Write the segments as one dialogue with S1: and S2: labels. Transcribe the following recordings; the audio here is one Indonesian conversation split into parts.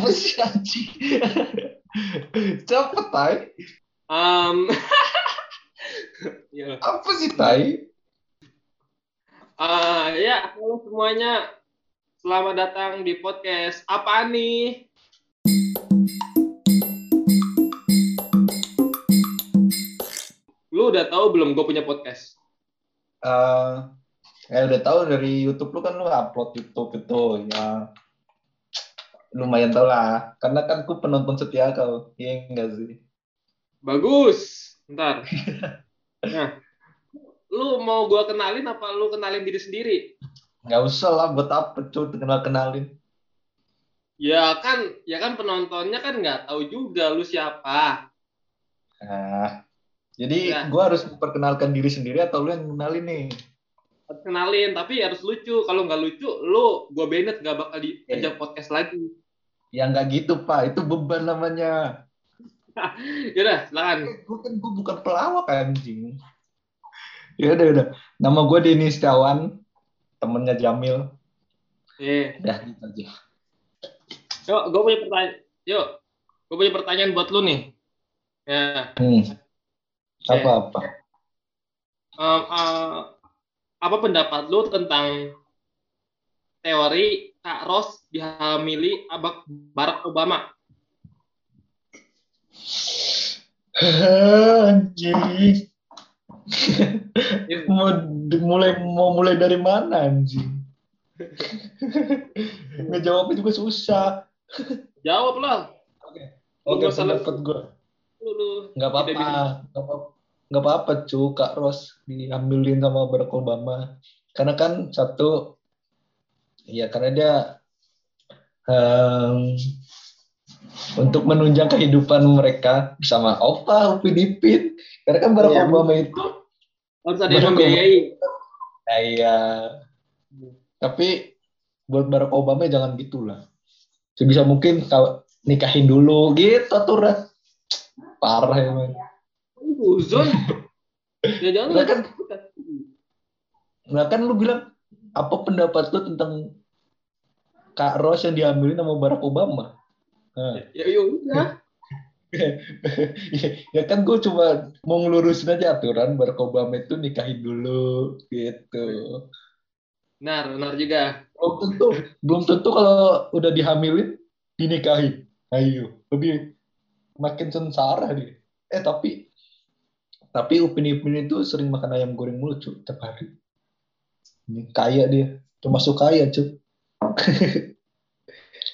S1: Apa sih anjing? Cepet, Tai.
S2: Um, ya.
S1: Apa sih, Tai?
S2: Ah, ya, halo semuanya. Selamat datang di podcast apa nih? Lu udah tahu belum gue punya podcast?
S1: Eh, ya udah tahu dari YouTube lu kan lu upload YouTube itu ya lumayan tau lah karena kan ku penonton setia kau iya enggak sih
S2: Bagus. Ntar. Nah, lu mau gua kenalin apa lu kenalin diri sendiri?
S1: nggak usah lah buat apa cuy kenal kenalin
S2: Ya kan, ya kan penontonnya kan nggak tahu juga lu siapa.
S1: nah jadi
S2: Ya.
S1: gua harus memperkenalkan diri sendiri atau lu yang kenalin nih
S2: kenalin, tapi harus lucu. Kalau nggak lucu, lu gua banned nggak bakal diajak podcast lagi.
S1: Ya nggak gitu pak. Itu beban namanya.
S2: Yaudah, silakan.
S1: gue kan gue bukan pelawak anjing. Ya udah udah nama gue Denny Setiawan. Temennya Jamil.
S2: Eh,
S1: udah gitu aja.
S2: Yuk, gue punya pertanyaan. Yuk, gue punya pertanyaan buat lu nih. Ya,
S1: hmm. apa apa?
S2: Em, eh, apa pendapat lu tentang teori Kak Ros dihamili Abak Barack Obama?
S1: anjing. Mau mulai mau mulai dari mana anjing? Ngejawabnya juga susah.
S2: Jawab lah.
S1: oke.
S2: Usah
S1: pendapat gue
S2: Lu, lu.
S1: Nggak apa-apa.
S2: tidak bisa-
S1: nggak apa nggak apa-apa cu. Kak Ros diambilin sama Barack Obama. Karena kan satu ya karena dia em, untuk menunjang kehidupan mereka bersama Opa Upin Ipin. Karena kan Barack
S2: Iya.
S1: Obama itu.
S2: Harus ada yang membiayai.
S1: ya, iya. Tapi buat Barack Obama jangan gitulah. Sebisa mungkin kalau nikahin dulu gitu aturan parah emang
S2: Uzon. ya jangan
S1: Lah kan- Nah kan lu bilang apa pendapat lu tentang Kak Ros yang diambilin sama Barack Obama? Nah,
S2: Ya, ya udah.
S1: ya, ya kan gue cuma mau ngelurusin aja aturan Barack Obama itu nikahin dulu gitu.
S2: Benar, benar juga.
S1: Belum tentu, belum tentu kalau udah dihamilin dinikahin. Ayo, lebih makin sengsara dia. Eh tapi tapi Upin Ipin itu sering makan ayam goreng mulu cuy tiap hari. Ini kaya dia, termasuk kaya cuy.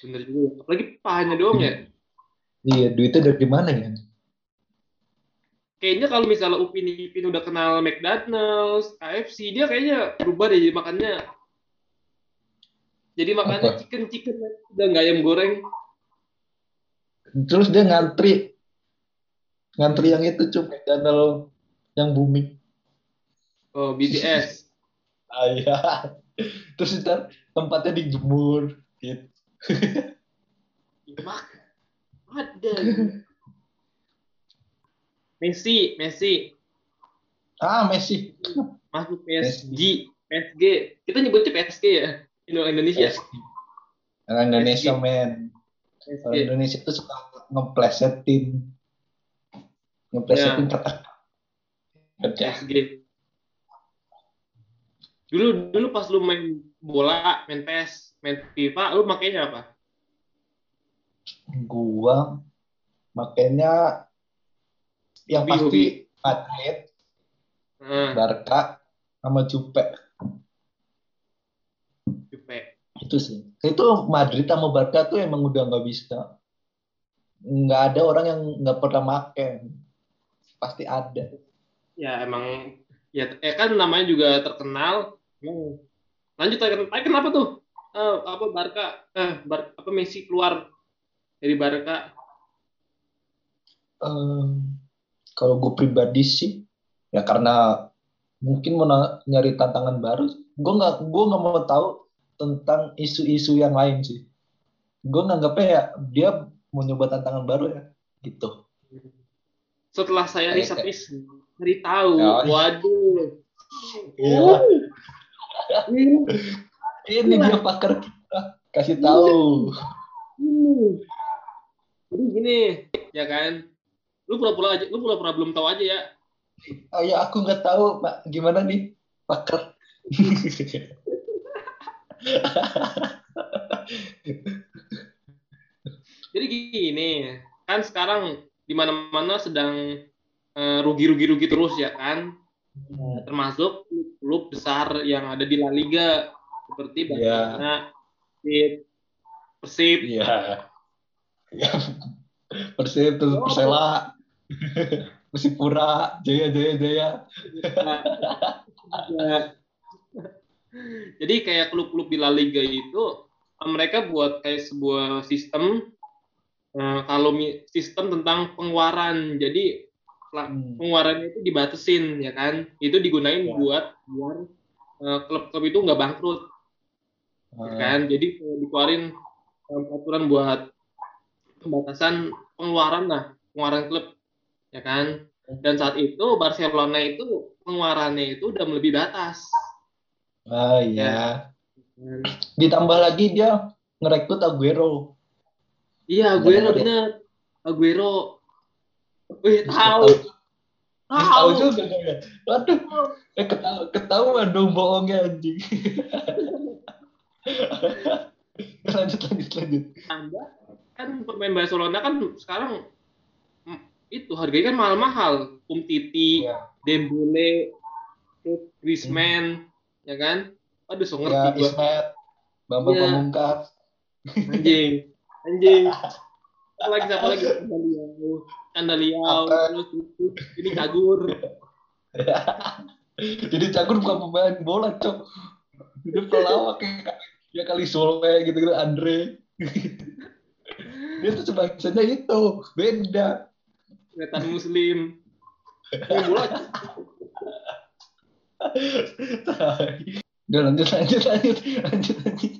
S2: Bener juga. Apalagi pahanya doang ya.
S1: Iya, duitnya dari mana ya?
S2: Kayaknya kalau misalnya Upin Ipin udah kenal McDonald's, KFC, dia kayaknya berubah deh jadi makannya. Jadi makannya
S1: Apa?
S2: chicken chicken udah nggak ayam goreng.
S1: Terus dia ngantri, ngantri yang itu cuy, McDonald yang booming.
S2: Oh BTS.
S1: Ah, iya. Terus ntar tempatnya dijemur, gitu.
S2: Mak ada. Messi, Messi
S1: Ah, Messi.
S2: masuk PSG, PSG. Kita nyebutnya PSG ya, Indo Indonesia.
S1: Orang Indonesia,
S2: PSG.
S1: men. Orang. Indonesia itu suka ngeplesetin. Ngeplesetin
S2: Ya.
S1: kata.
S2: PSG. Dulu dulu pas lu main bola, main PES, main FIFA, lu makainya apa?
S1: Gua makanya yang
S2: Hobi,
S1: pasti Madrid,
S2: Nah,
S1: Barca, sama Jupe.
S2: Jupe.
S1: Itu sih. Itu Madrid sama Barca tuh emang udah nggak bisa. Nggak ada orang yang nggak pernah make. Pasti ada.
S2: Ya emang ya eh kan namanya juga terkenal. Hmm. Lanjut Eh, kenapa tuh? Eh, apa Barca eh Bar- apa Messi keluar dari Barca?
S1: Em, kalau gue pribadi sih, ya karena mungkin mau nyari tantangan baru. Gue nggak, gue nggak mau tahu tentang isu-isu yang lain sih. Gue nganggapnya ya dia mau nyoba tantangan baru ya, gitu.
S2: Setelah saya riset riset cari tahu,
S1: Ya.
S2: waduh.
S1: Iya.
S2: Ini,
S1: Ini dia pakar kita. Kasih tahu.
S2: ini. jadi gini ya kan lu pura-pura aja lu pura-pura belum tahu aja ya
S1: Oh ya aku nggak tahu Pak gimana nih pakar.
S2: jadi gini kan sekarang di mana-mana sedang eh, rugi-rugi-rugi terus ya kan termasuk klub besar yang ada di La Liga seperti
S1: Iya.
S2: Barcelona, Persib, Persib,
S1: Iya. Ya, Persib terus Persela. Persipura, Jaya Jaya Jaya.
S2: Ya. Jadi kayak klub-klub di La Liga itu mereka buat kayak sebuah sistem eh, kalau sistem tentang pengeluaran. Jadi la-
S1: Hmm.
S2: pengeluarannya itu dibatasin ya kan. Itu digunain
S1: Ya.
S2: buat biar eh, klub-klub itu nggak bangkrut ya
S1: Ah,
S2: kan. Jadi eh, dikeluarin eh, peraturan buat pembatasan pengeluaran lah, pengeluaran klub ya kan. Dan saat itu Barcelona itu pengeluarannya itu udah melebihi batas.
S1: Ah iya.
S2: Dan
S1: Ditambah lagi dia ngerekrut Aguero.
S2: Iya, Aguero
S1: Benar.
S2: Aguero. Wih, tahu.
S1: Tahu
S2: Tahu.
S1: juga kan ya. Waduh, eh, ketahu, ketahuan dong bohongnya anjing. lanjut lanjut lanjut.
S2: Anda kan pemain Barcelona kan sekarang mm, itu harganya kan mahal-mahal. Umtiti,
S1: Iya.
S2: Dembele, Griezmann, ya kan? Aduh, so
S1: Ya,
S2: ngerti gua.
S1: Ismet, Bambang
S2: Iya.
S1: Pamungkas.
S2: Anjing. Anjing. Apa lagi siapa lagi? Terus itu, ini Cagur.
S1: Jadi Cagur bukan pemain bola, cok. Dia pelawak kayak ya kali Solve gitu gitu Andre. Dia tuh sebangsanya itu beda.
S2: Kelihatan Muslim. Bola
S1: Udah lanjut lanjut lanjut lanjut lanjut.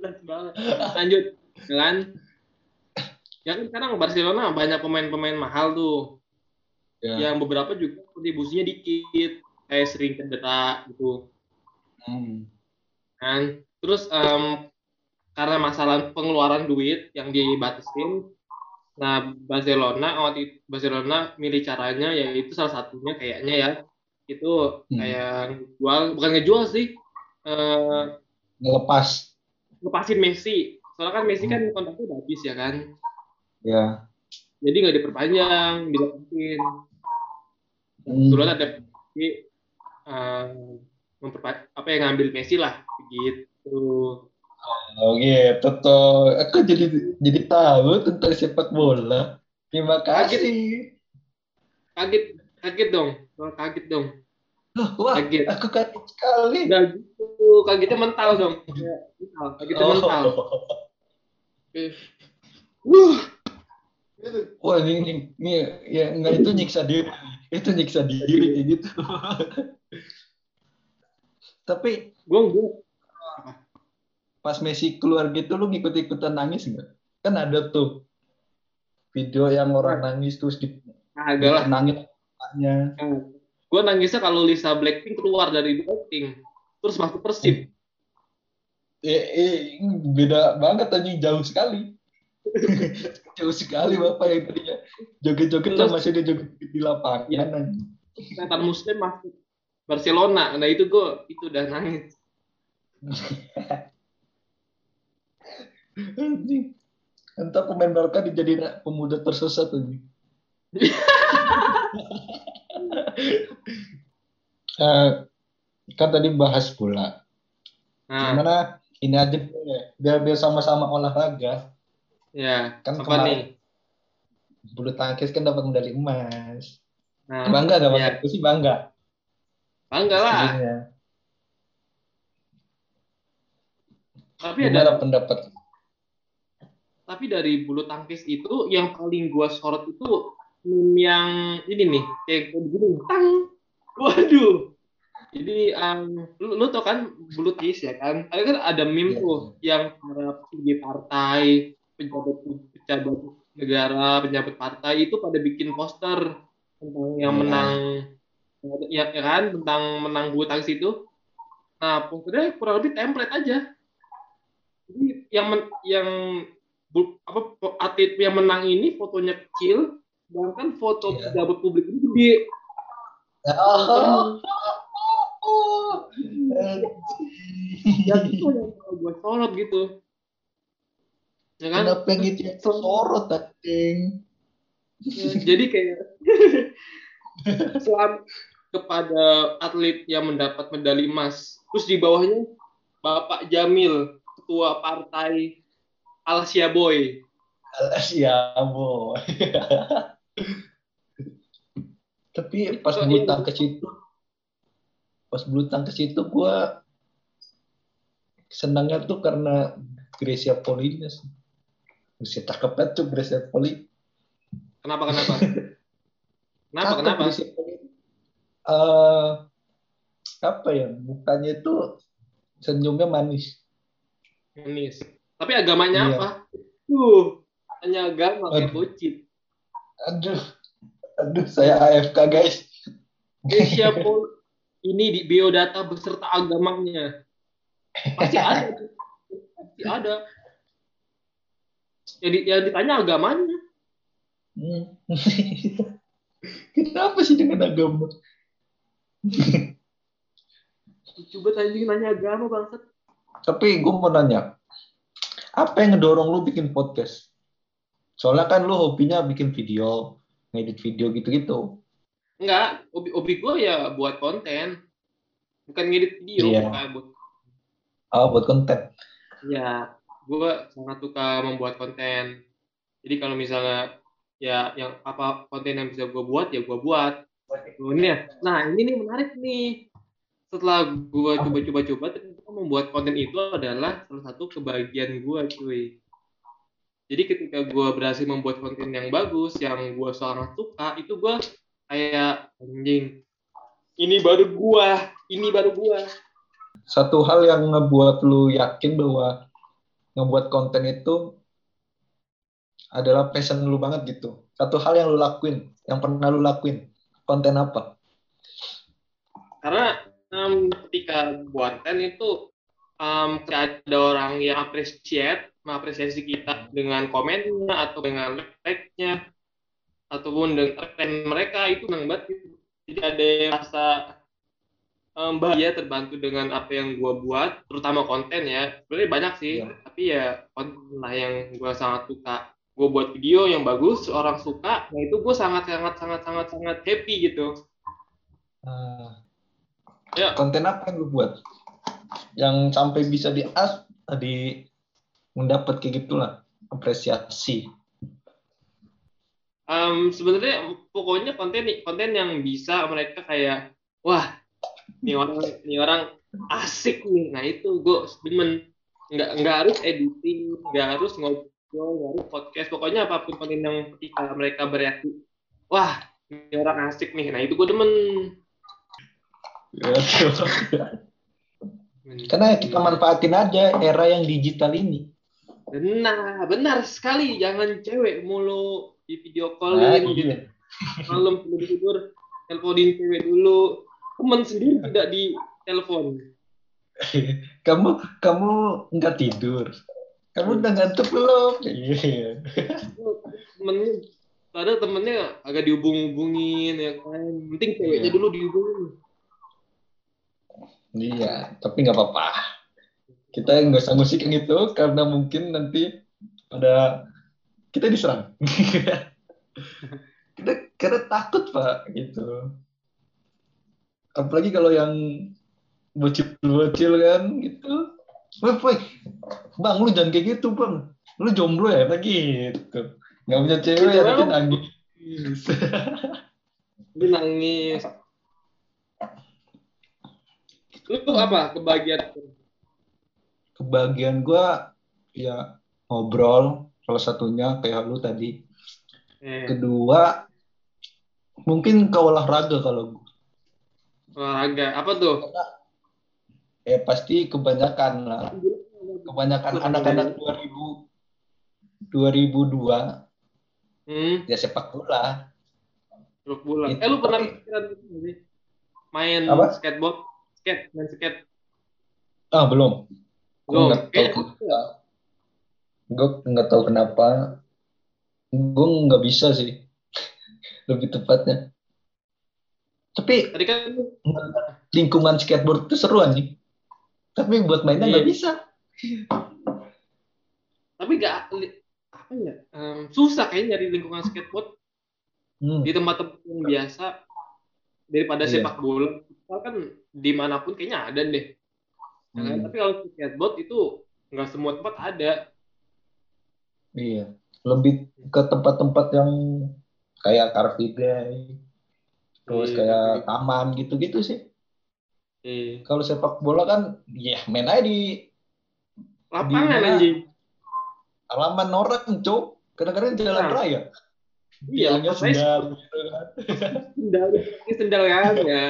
S2: jelas banget. Lanjut, ya kan? Kan sekarang Barcelona banyak pemain-pemain mahal tuh.
S1: Ya.
S2: Yang beberapa juga kontribusinya dikit, kayak sering cedera gitu.
S1: Hmm.
S2: Kan? Terus em, karena masalah pengeluaran duit yang dibatasin, nah Barcelona waktu Barcelona milih caranya yaitu salah satunya kayaknya ya itu
S1: Hmm.
S2: kayak jual bukan ngejual sih eh
S1: Ngelepas.
S2: lepasin Messi. Soalnya kan Messi
S1: Hmm.
S2: kan kontraknya udah habis ya kan.
S1: Ya.
S2: Jadi nggak diperpanjang, dilepasin.
S1: Hmm.
S2: Terus ada Messi eh, memperpa- apa yang ngambil Messi lah begitu.
S1: Oh gitu tuh. Aku jadi jadi tahu tentang sepak bola. Terima kasih.
S2: Kaget, kaget dong. Oh, kaget dong.
S1: Loh, wah,
S2: Kaget.
S1: aku kaget sekali.
S2: Udah gitu, kagetnya mental dong. Mental, kagetnya mental. Eh.
S1: Wah ini, ini, ini ya enggak itu nyiksa diri, itu nyiksa diri kayak gitu. Tapi
S2: gue
S1: pas Messi keluar gitu lu ngikut-ikutan nangis nggak? Kan ada tuh video yang orang nangis terus di
S2: lah.
S1: nangis mukanya.
S2: Gue nangisnya kalau Lisa Blackpink keluar dari Blackpink terus masuk Persib.
S1: Eh, eh, beda banget anjing jauh sekali. jauh sekali bapak yang tadinya joget-joget
S2: Terus-
S1: yang masih dia joget di lapangan.
S2: Kelihatan Muslim masuk Barcelona. Nah itu gue itu udah nangis.
S1: Entah pemain Barca dijadiin pemuda tersesat anjing. Eh, kan tadi bahas bola.
S2: Nah,
S1: Gimana ini aja ya, biar biar sama-sama olahraga.
S2: Ya
S1: Kan
S2: apa
S1: kemarin-
S2: nih?
S1: Bulu tangkis kan dapat medali emas.
S2: Nah,
S1: Bangga gak bang?
S2: ya.
S1: Aku sih bangga.
S2: bangga lah.
S1: Sebenarnya.
S2: Tapi
S1: Gimana
S2: ada
S1: pendapat?
S2: tapi dari bulu tangkis itu yang paling gua sorot itu yang ini nih kayak begini tang waduh jadi um, lu, lu tau kan bulu tangkis ya kan ada kan ada meme
S1: Iya.
S2: tuh yang para petinggi partai pejabat pejabat negara pejabat partai itu pada bikin poster tentang yang
S1: Iya.
S2: menang ya, ya kan tentang menang bulu tangkis itu nah posternya kurang lebih template aja jadi yang men- yang apa atlet yang menang ini fotonya kecil, sedangkan foto
S1: Iya.
S2: pejabat publik ini gede.
S1: Oh.
S2: Ya itu yang gue sorot gitu. Ya kan?
S1: Kenapa yang itu sorot anjing?
S2: Ya, jadi kayak selam kepada atlet yang mendapat medali emas. Terus di bawahnya Bapak Jamil, ketua partai Alsia Boy.
S1: Alas ya, boy. Tapi pas
S2: Itu,
S1: bulu
S2: iya.
S1: tangkis itu, pas bulu tangkis itu gue senangnya tuh karena Gracia Polinya sih. Bisa cakep banget tuh Gracia Poli.
S2: Kenapa kenapa? Kenapa
S1: Cakep
S2: kenapa?
S1: Gracia Poli. Eh, apa ya, mukanya itu senyumnya manis.
S2: Manis. Tapi agamanya
S1: Iya.
S2: apa? Tuh, hanya agama kayak
S1: Aduh.
S2: bocil.
S1: Aduh, aduh saya AFK guys.
S2: Asia Pol ini di biodata beserta agamanya. Pasti ada. Pasti ada. Yang, di- yang ditanya agamanya.
S1: Hmm. Kenapa sih dengan agama?
S2: Coba tadi nanya agama bangsat.
S1: Tapi gue mau nanya, apa yang ngedorong lu bikin podcast? Soalnya kan lu hobinya bikin video, ngedit video gitu-gitu.
S2: Enggak, hobi, hobi gue ya buat konten. Bukan ngedit video.
S1: Iya.
S2: Kayak buat,
S1: Oh, buat konten.
S2: ya, gue sangat suka membuat konten. Jadi kalau misalnya ya yang apa konten yang bisa gue buat ya gue buat. Oh, ya. Nah ini nih menarik nih. Setelah gue coba-coba-coba, membuat konten itu adalah salah satu kebahagiaan gue, cuy. Jadi ketika gue berhasil membuat konten yang bagus, yang gue sangat suka, itu gue kayak anjing. Ini baru gue, ini baru gue.
S1: Satu hal yang ngebuat lu yakin bahwa ngebuat konten itu adalah passion lu banget gitu. Satu hal yang lu lakuin, yang pernah lu lakuin. Konten apa?
S2: Karena em, ketika konten itu ketika ada orang yang appreciate, mengapresiasi kita dengan komennya atau dengan like-nya ataupun dengan mereka itu senang banget gitu. Jadi ada yang rasa em, bahagia terbantu dengan apa yang gue buat, terutama konten ya. Sebenarnya banyak sih,
S1: Iya.
S2: tapi ya konten lah yang gue sangat suka. Gue buat video yang bagus, orang suka, nah itu gue sangat sangat sangat sangat sangat happy gitu.
S1: Ah,
S2: Ya,
S1: konten apa yang lu buat? Yang sampai bisa di as di mendapat kayak gitulah apresiasi.
S2: Em, sebenarnya pokoknya konten konten yang bisa mereka kayak wah ini orang ini orang asik nih. Nah itu gue demen. Nggak nggak harus editing nggak harus ngobrol nggak harus podcast. Pokoknya apa pun konten yang ketika mereka bereaksi wah ini orang asik nih. Nah itu gue demen.
S1: Karena kita manfaatin aja era yang digital ini.
S2: benar benar sekali. Jangan cewek mulu di video
S1: Nah,
S2: callin gitu
S1: iya.
S2: malam sebelum tidur teleponin cewek dulu teman sendiri tidak di telepon
S1: Kamu kamu nggak tidur. Kamu udah ngantuk belum? Iya.
S2: temennya padahal temennya agak dihubung-hubungin ya kan penting ceweknya
S1: Iya.
S2: dulu dihubungin
S1: Iya, tapi nggak apa-apa. Kita nggak usah musik yang itu karena mungkin nanti pada kita diserang. kita karena takut pak gitu. Apalagi kalau yang bocil-bocil kan gitu. Woi, woi, bang lu jangan kayak gitu bang. Lu jomblo ya, nah gitu. Nggak punya cewek ya, tapi nangis.
S2: dia nangis lu apa kebahagiaan
S1: Kebahagiaan gua ya ngobrol salah satunya kayak lu tadi.
S2: eh,
S1: Kedua, mungkin ke olahraga kalau.
S2: Olahraga. Apa tuh?
S1: Eh pasti kebanyakan lah. Kebanyakan anak-anak 2000 2002
S2: hmm.
S1: Ya sepak bola.
S2: sepak bola.
S1: Itu,
S2: eh lu pernah pikiran main
S1: Apa?
S2: skateboard? Skate main skate
S1: Ah, belum.
S2: Belum.
S1: nggak tahu. Gue nggak tahu kenapa. Gue nggak bisa sih. Lebih tepatnya tapi
S2: Tadi kan
S1: lingkungan skateboard itu seru anjing tapi buat mainnya nggak
S2: Iya.
S1: bisa
S2: tapi gak apa ya em, susah kayaknya nyari lingkungan skateboard
S1: Hmm.
S2: di tempat-tempat yang biasa daripada
S1: Iya.
S2: sepak bola kan di mana pun kayaknya ada deh Ya kan?
S1: Hmm.
S2: tapi kalau skateboard itu nggak semua tempat ada
S1: Iya, lebih ke tempat-tempat yang kayak Car Free Day, terus
S2: Iya,
S1: kayak
S2: Day.
S1: taman gitu-gitu sih.
S2: eh,
S1: Kalau sepak bola kan, ya main aja di
S2: lapangan anjing
S1: halaman orang, cok. Kadang-kadang jalan
S2: Nah.
S1: raya.
S2: iya makanya
S1: sendal gitu kan.
S2: sendal ini sendal kan ya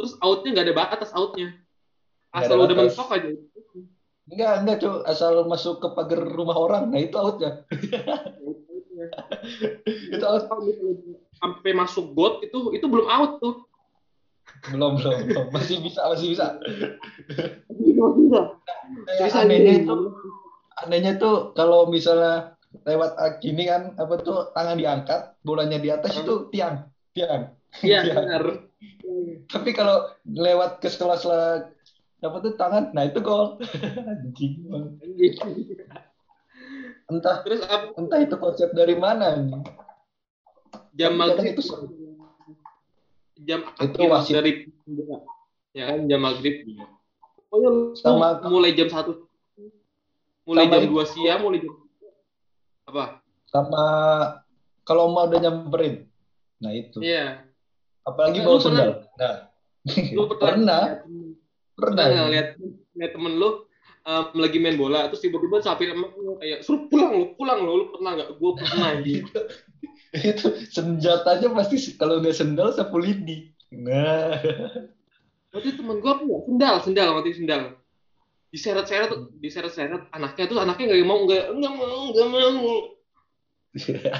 S2: terus outnya nggak ada batas outnya asal udah mentok aja
S1: Enggak, enggak, cok. Asal masuk ke pagar rumah orang, nah itu outnya.
S2: Outnya.
S1: Itu out.
S2: Sampai masuk got itu itu belum out tuh
S1: Belum, belum, belum. Masih bisa, masih bisa.
S2: Bisa, bisa.
S1: Kayak
S2: Bisa
S1: anehnya itu, anehnya tuh kalau misalnya lewat ah, gini kan, apa tuh tangan diangkat, bolanya di atas itu tiang, tiang.
S2: Iya, benar.
S1: Tapi kalau lewat ke sela-sela apa tuh tangan, nah itu gol. Anjing. Bang. Entah
S2: Terus apa
S1: entah itu konsep dari mana nih.
S2: Jam maghrib
S1: itu
S2: jam
S1: Itu wasit.
S2: dari ya kan jam maghrib. Pokoknya
S1: Sama-
S2: mulai jam satu. Mulai jam. 2 siang mulai jam apa?
S1: Sama kalau mau udah nyamperin. Nah itu.
S2: iya.
S1: Apalagi
S2: Nah,
S1: bawa sendal. Nah,
S2: lu pernah
S1: pernah,
S2: pernah. Lihat lihat temen lu um, lagi main bola terus tiba-tiba sampai lu kayak suruh pulang lu pulang lu. Lu pernah nggak? Gue pernah gitu
S1: itu senjatanya pasti kalau nggak sendal sapu lidi. Nah,
S2: waktu temen gue apa ya sendal sendal waktu itu sendal. Diseret-seret diseret-seret. Anaknya tuh anaknya nggak mau nggak nggak mau nggak mau.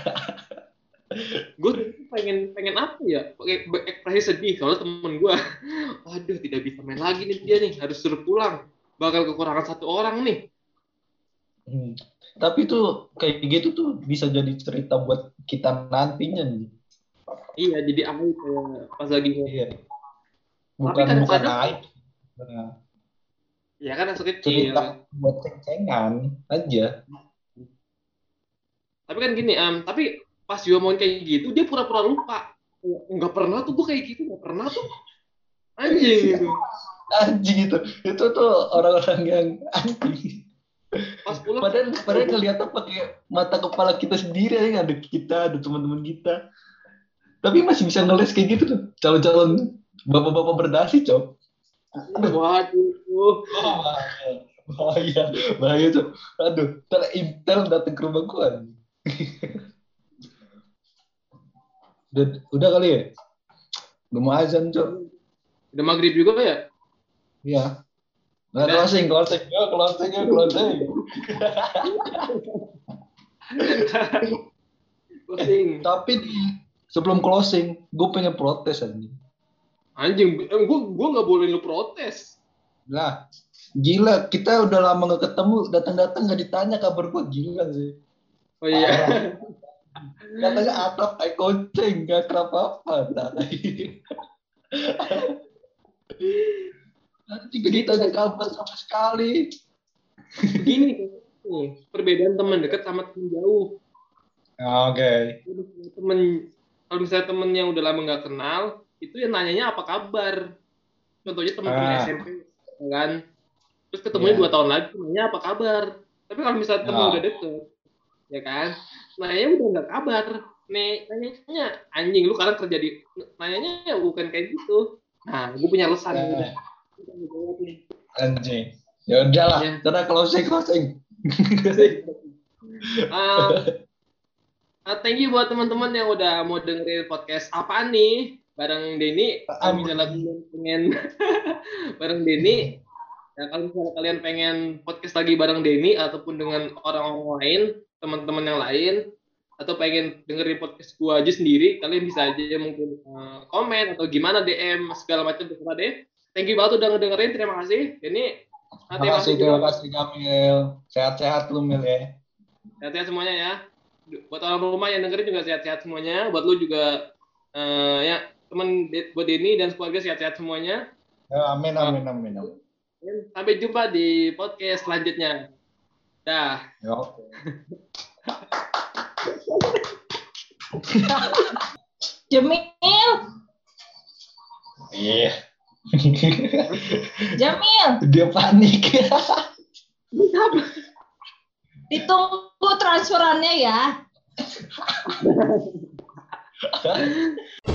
S2: Gue pengen pengen apa ya? Pakai ekspresi sedih kalau temen gue waduh tidak bisa main lagi nih dia nih harus suruh pulang. Bakal kekurangan satu orang nih
S1: Hmm. Tapi tuh kayak gitu tuh bisa jadi cerita buat kita nantinya nih.
S2: iya jadi aku kayak pas lagi
S1: Iya.
S2: Tapi
S1: Bukan
S2: kadang-kadang-
S1: bukan aib. Nah,
S2: ya kan masih kecil
S1: cerita buat ceng-cengan aja.
S2: tapi kan gini em tapi pas dia ngomongin kayak gitu dia pura-pura lupa nggak pernah tuh gue kayak gitu nggak pernah tuh anjing gitu
S1: Anjing itu. Itu tuh orang-orang yang anjing.
S2: Pas pulang
S1: Padahal padahal ngeliatnya pakai mata kepala kita sendiri ya ada kita, ada teman-teman kita. Tapi masih bisa ngeles kayak gitu tuh. Calon-calon bapak-bapak berdasi, Cok.
S2: waduh
S1: Oh, bahaya. Bahaya, tuh. Aduh, ntar Intel datang ke rumah gua. udah, udah kali ya? Udah mau azan, Cok.
S2: udah maghrib juga ya
S1: Iya. Nah, closing, closing, ya, closing, ya, closing.
S2: pusing
S1: Tapi di, sebelum closing, gue pengen protes aja.
S2: anjing gue gue nggak boleh lu protes
S1: Nah, gila, kita udah lama gak ketemu, datang-datang gak ditanya kabar gue, gila sih.
S2: oh iya
S1: Katanya akrab kayak kucing, gak akrab apa. Nah, Nanti gak ditanya kabar sama sekali.
S2: begini nih perbedaan teman dekat sama teman jauh
S1: Oke.
S2: temen kalau misalnya temen yang udah lama nggak kenal itu yang nanyanya apa kabar contohnya teman-teman
S1: Ah.
S2: SMP kan terus ketemunya
S1: Iya.
S2: dua tahun lagi nanya apa kabar tapi kalau misalnya temen
S1: Ah.
S2: udah deket ya kan nanya udah nggak kabar nih nanyanya anjing lu sekarang kerja di nanyanya ya bukan kayak gitu nah gue punya alasan
S1: Nah. Anjing. Ya udahlah,
S2: Ya.
S1: closing, closing.
S2: Ah, ah, thank you buat teman-teman yang udah mau dengerin podcast apaan nih bareng Denny misalnya kalian pengen bareng Denny ya kalau misalnya kalian pengen podcast lagi bareng Denny ataupun dengan orang-orang lain teman-teman yang lain atau pengen dengerin podcast gua aja sendiri kalian bisa aja mungkin eh, komen atau gimana DM segala macam terserah deh thank you banget udah ngedengerin terima kasih Denny ah,
S1: Terima kasih, terima kasih Kamil. Sehat-sehat lu Mil ya.
S2: sehat-sehat semuanya ya buat orang rumah yang dengerin juga sehat-sehat semuanya buat lu juga eh, ya teman buat ini dan keluarga sehat-sehat semuanya
S1: Ya, amin, amin, amin. amin.
S2: sampai jumpa di podcast selanjutnya dah
S1: Ya, oke.
S3: Jamil,
S1: Iya.
S3: Jamil,
S1: Dia panik.
S3: ditunggu transferannya ya.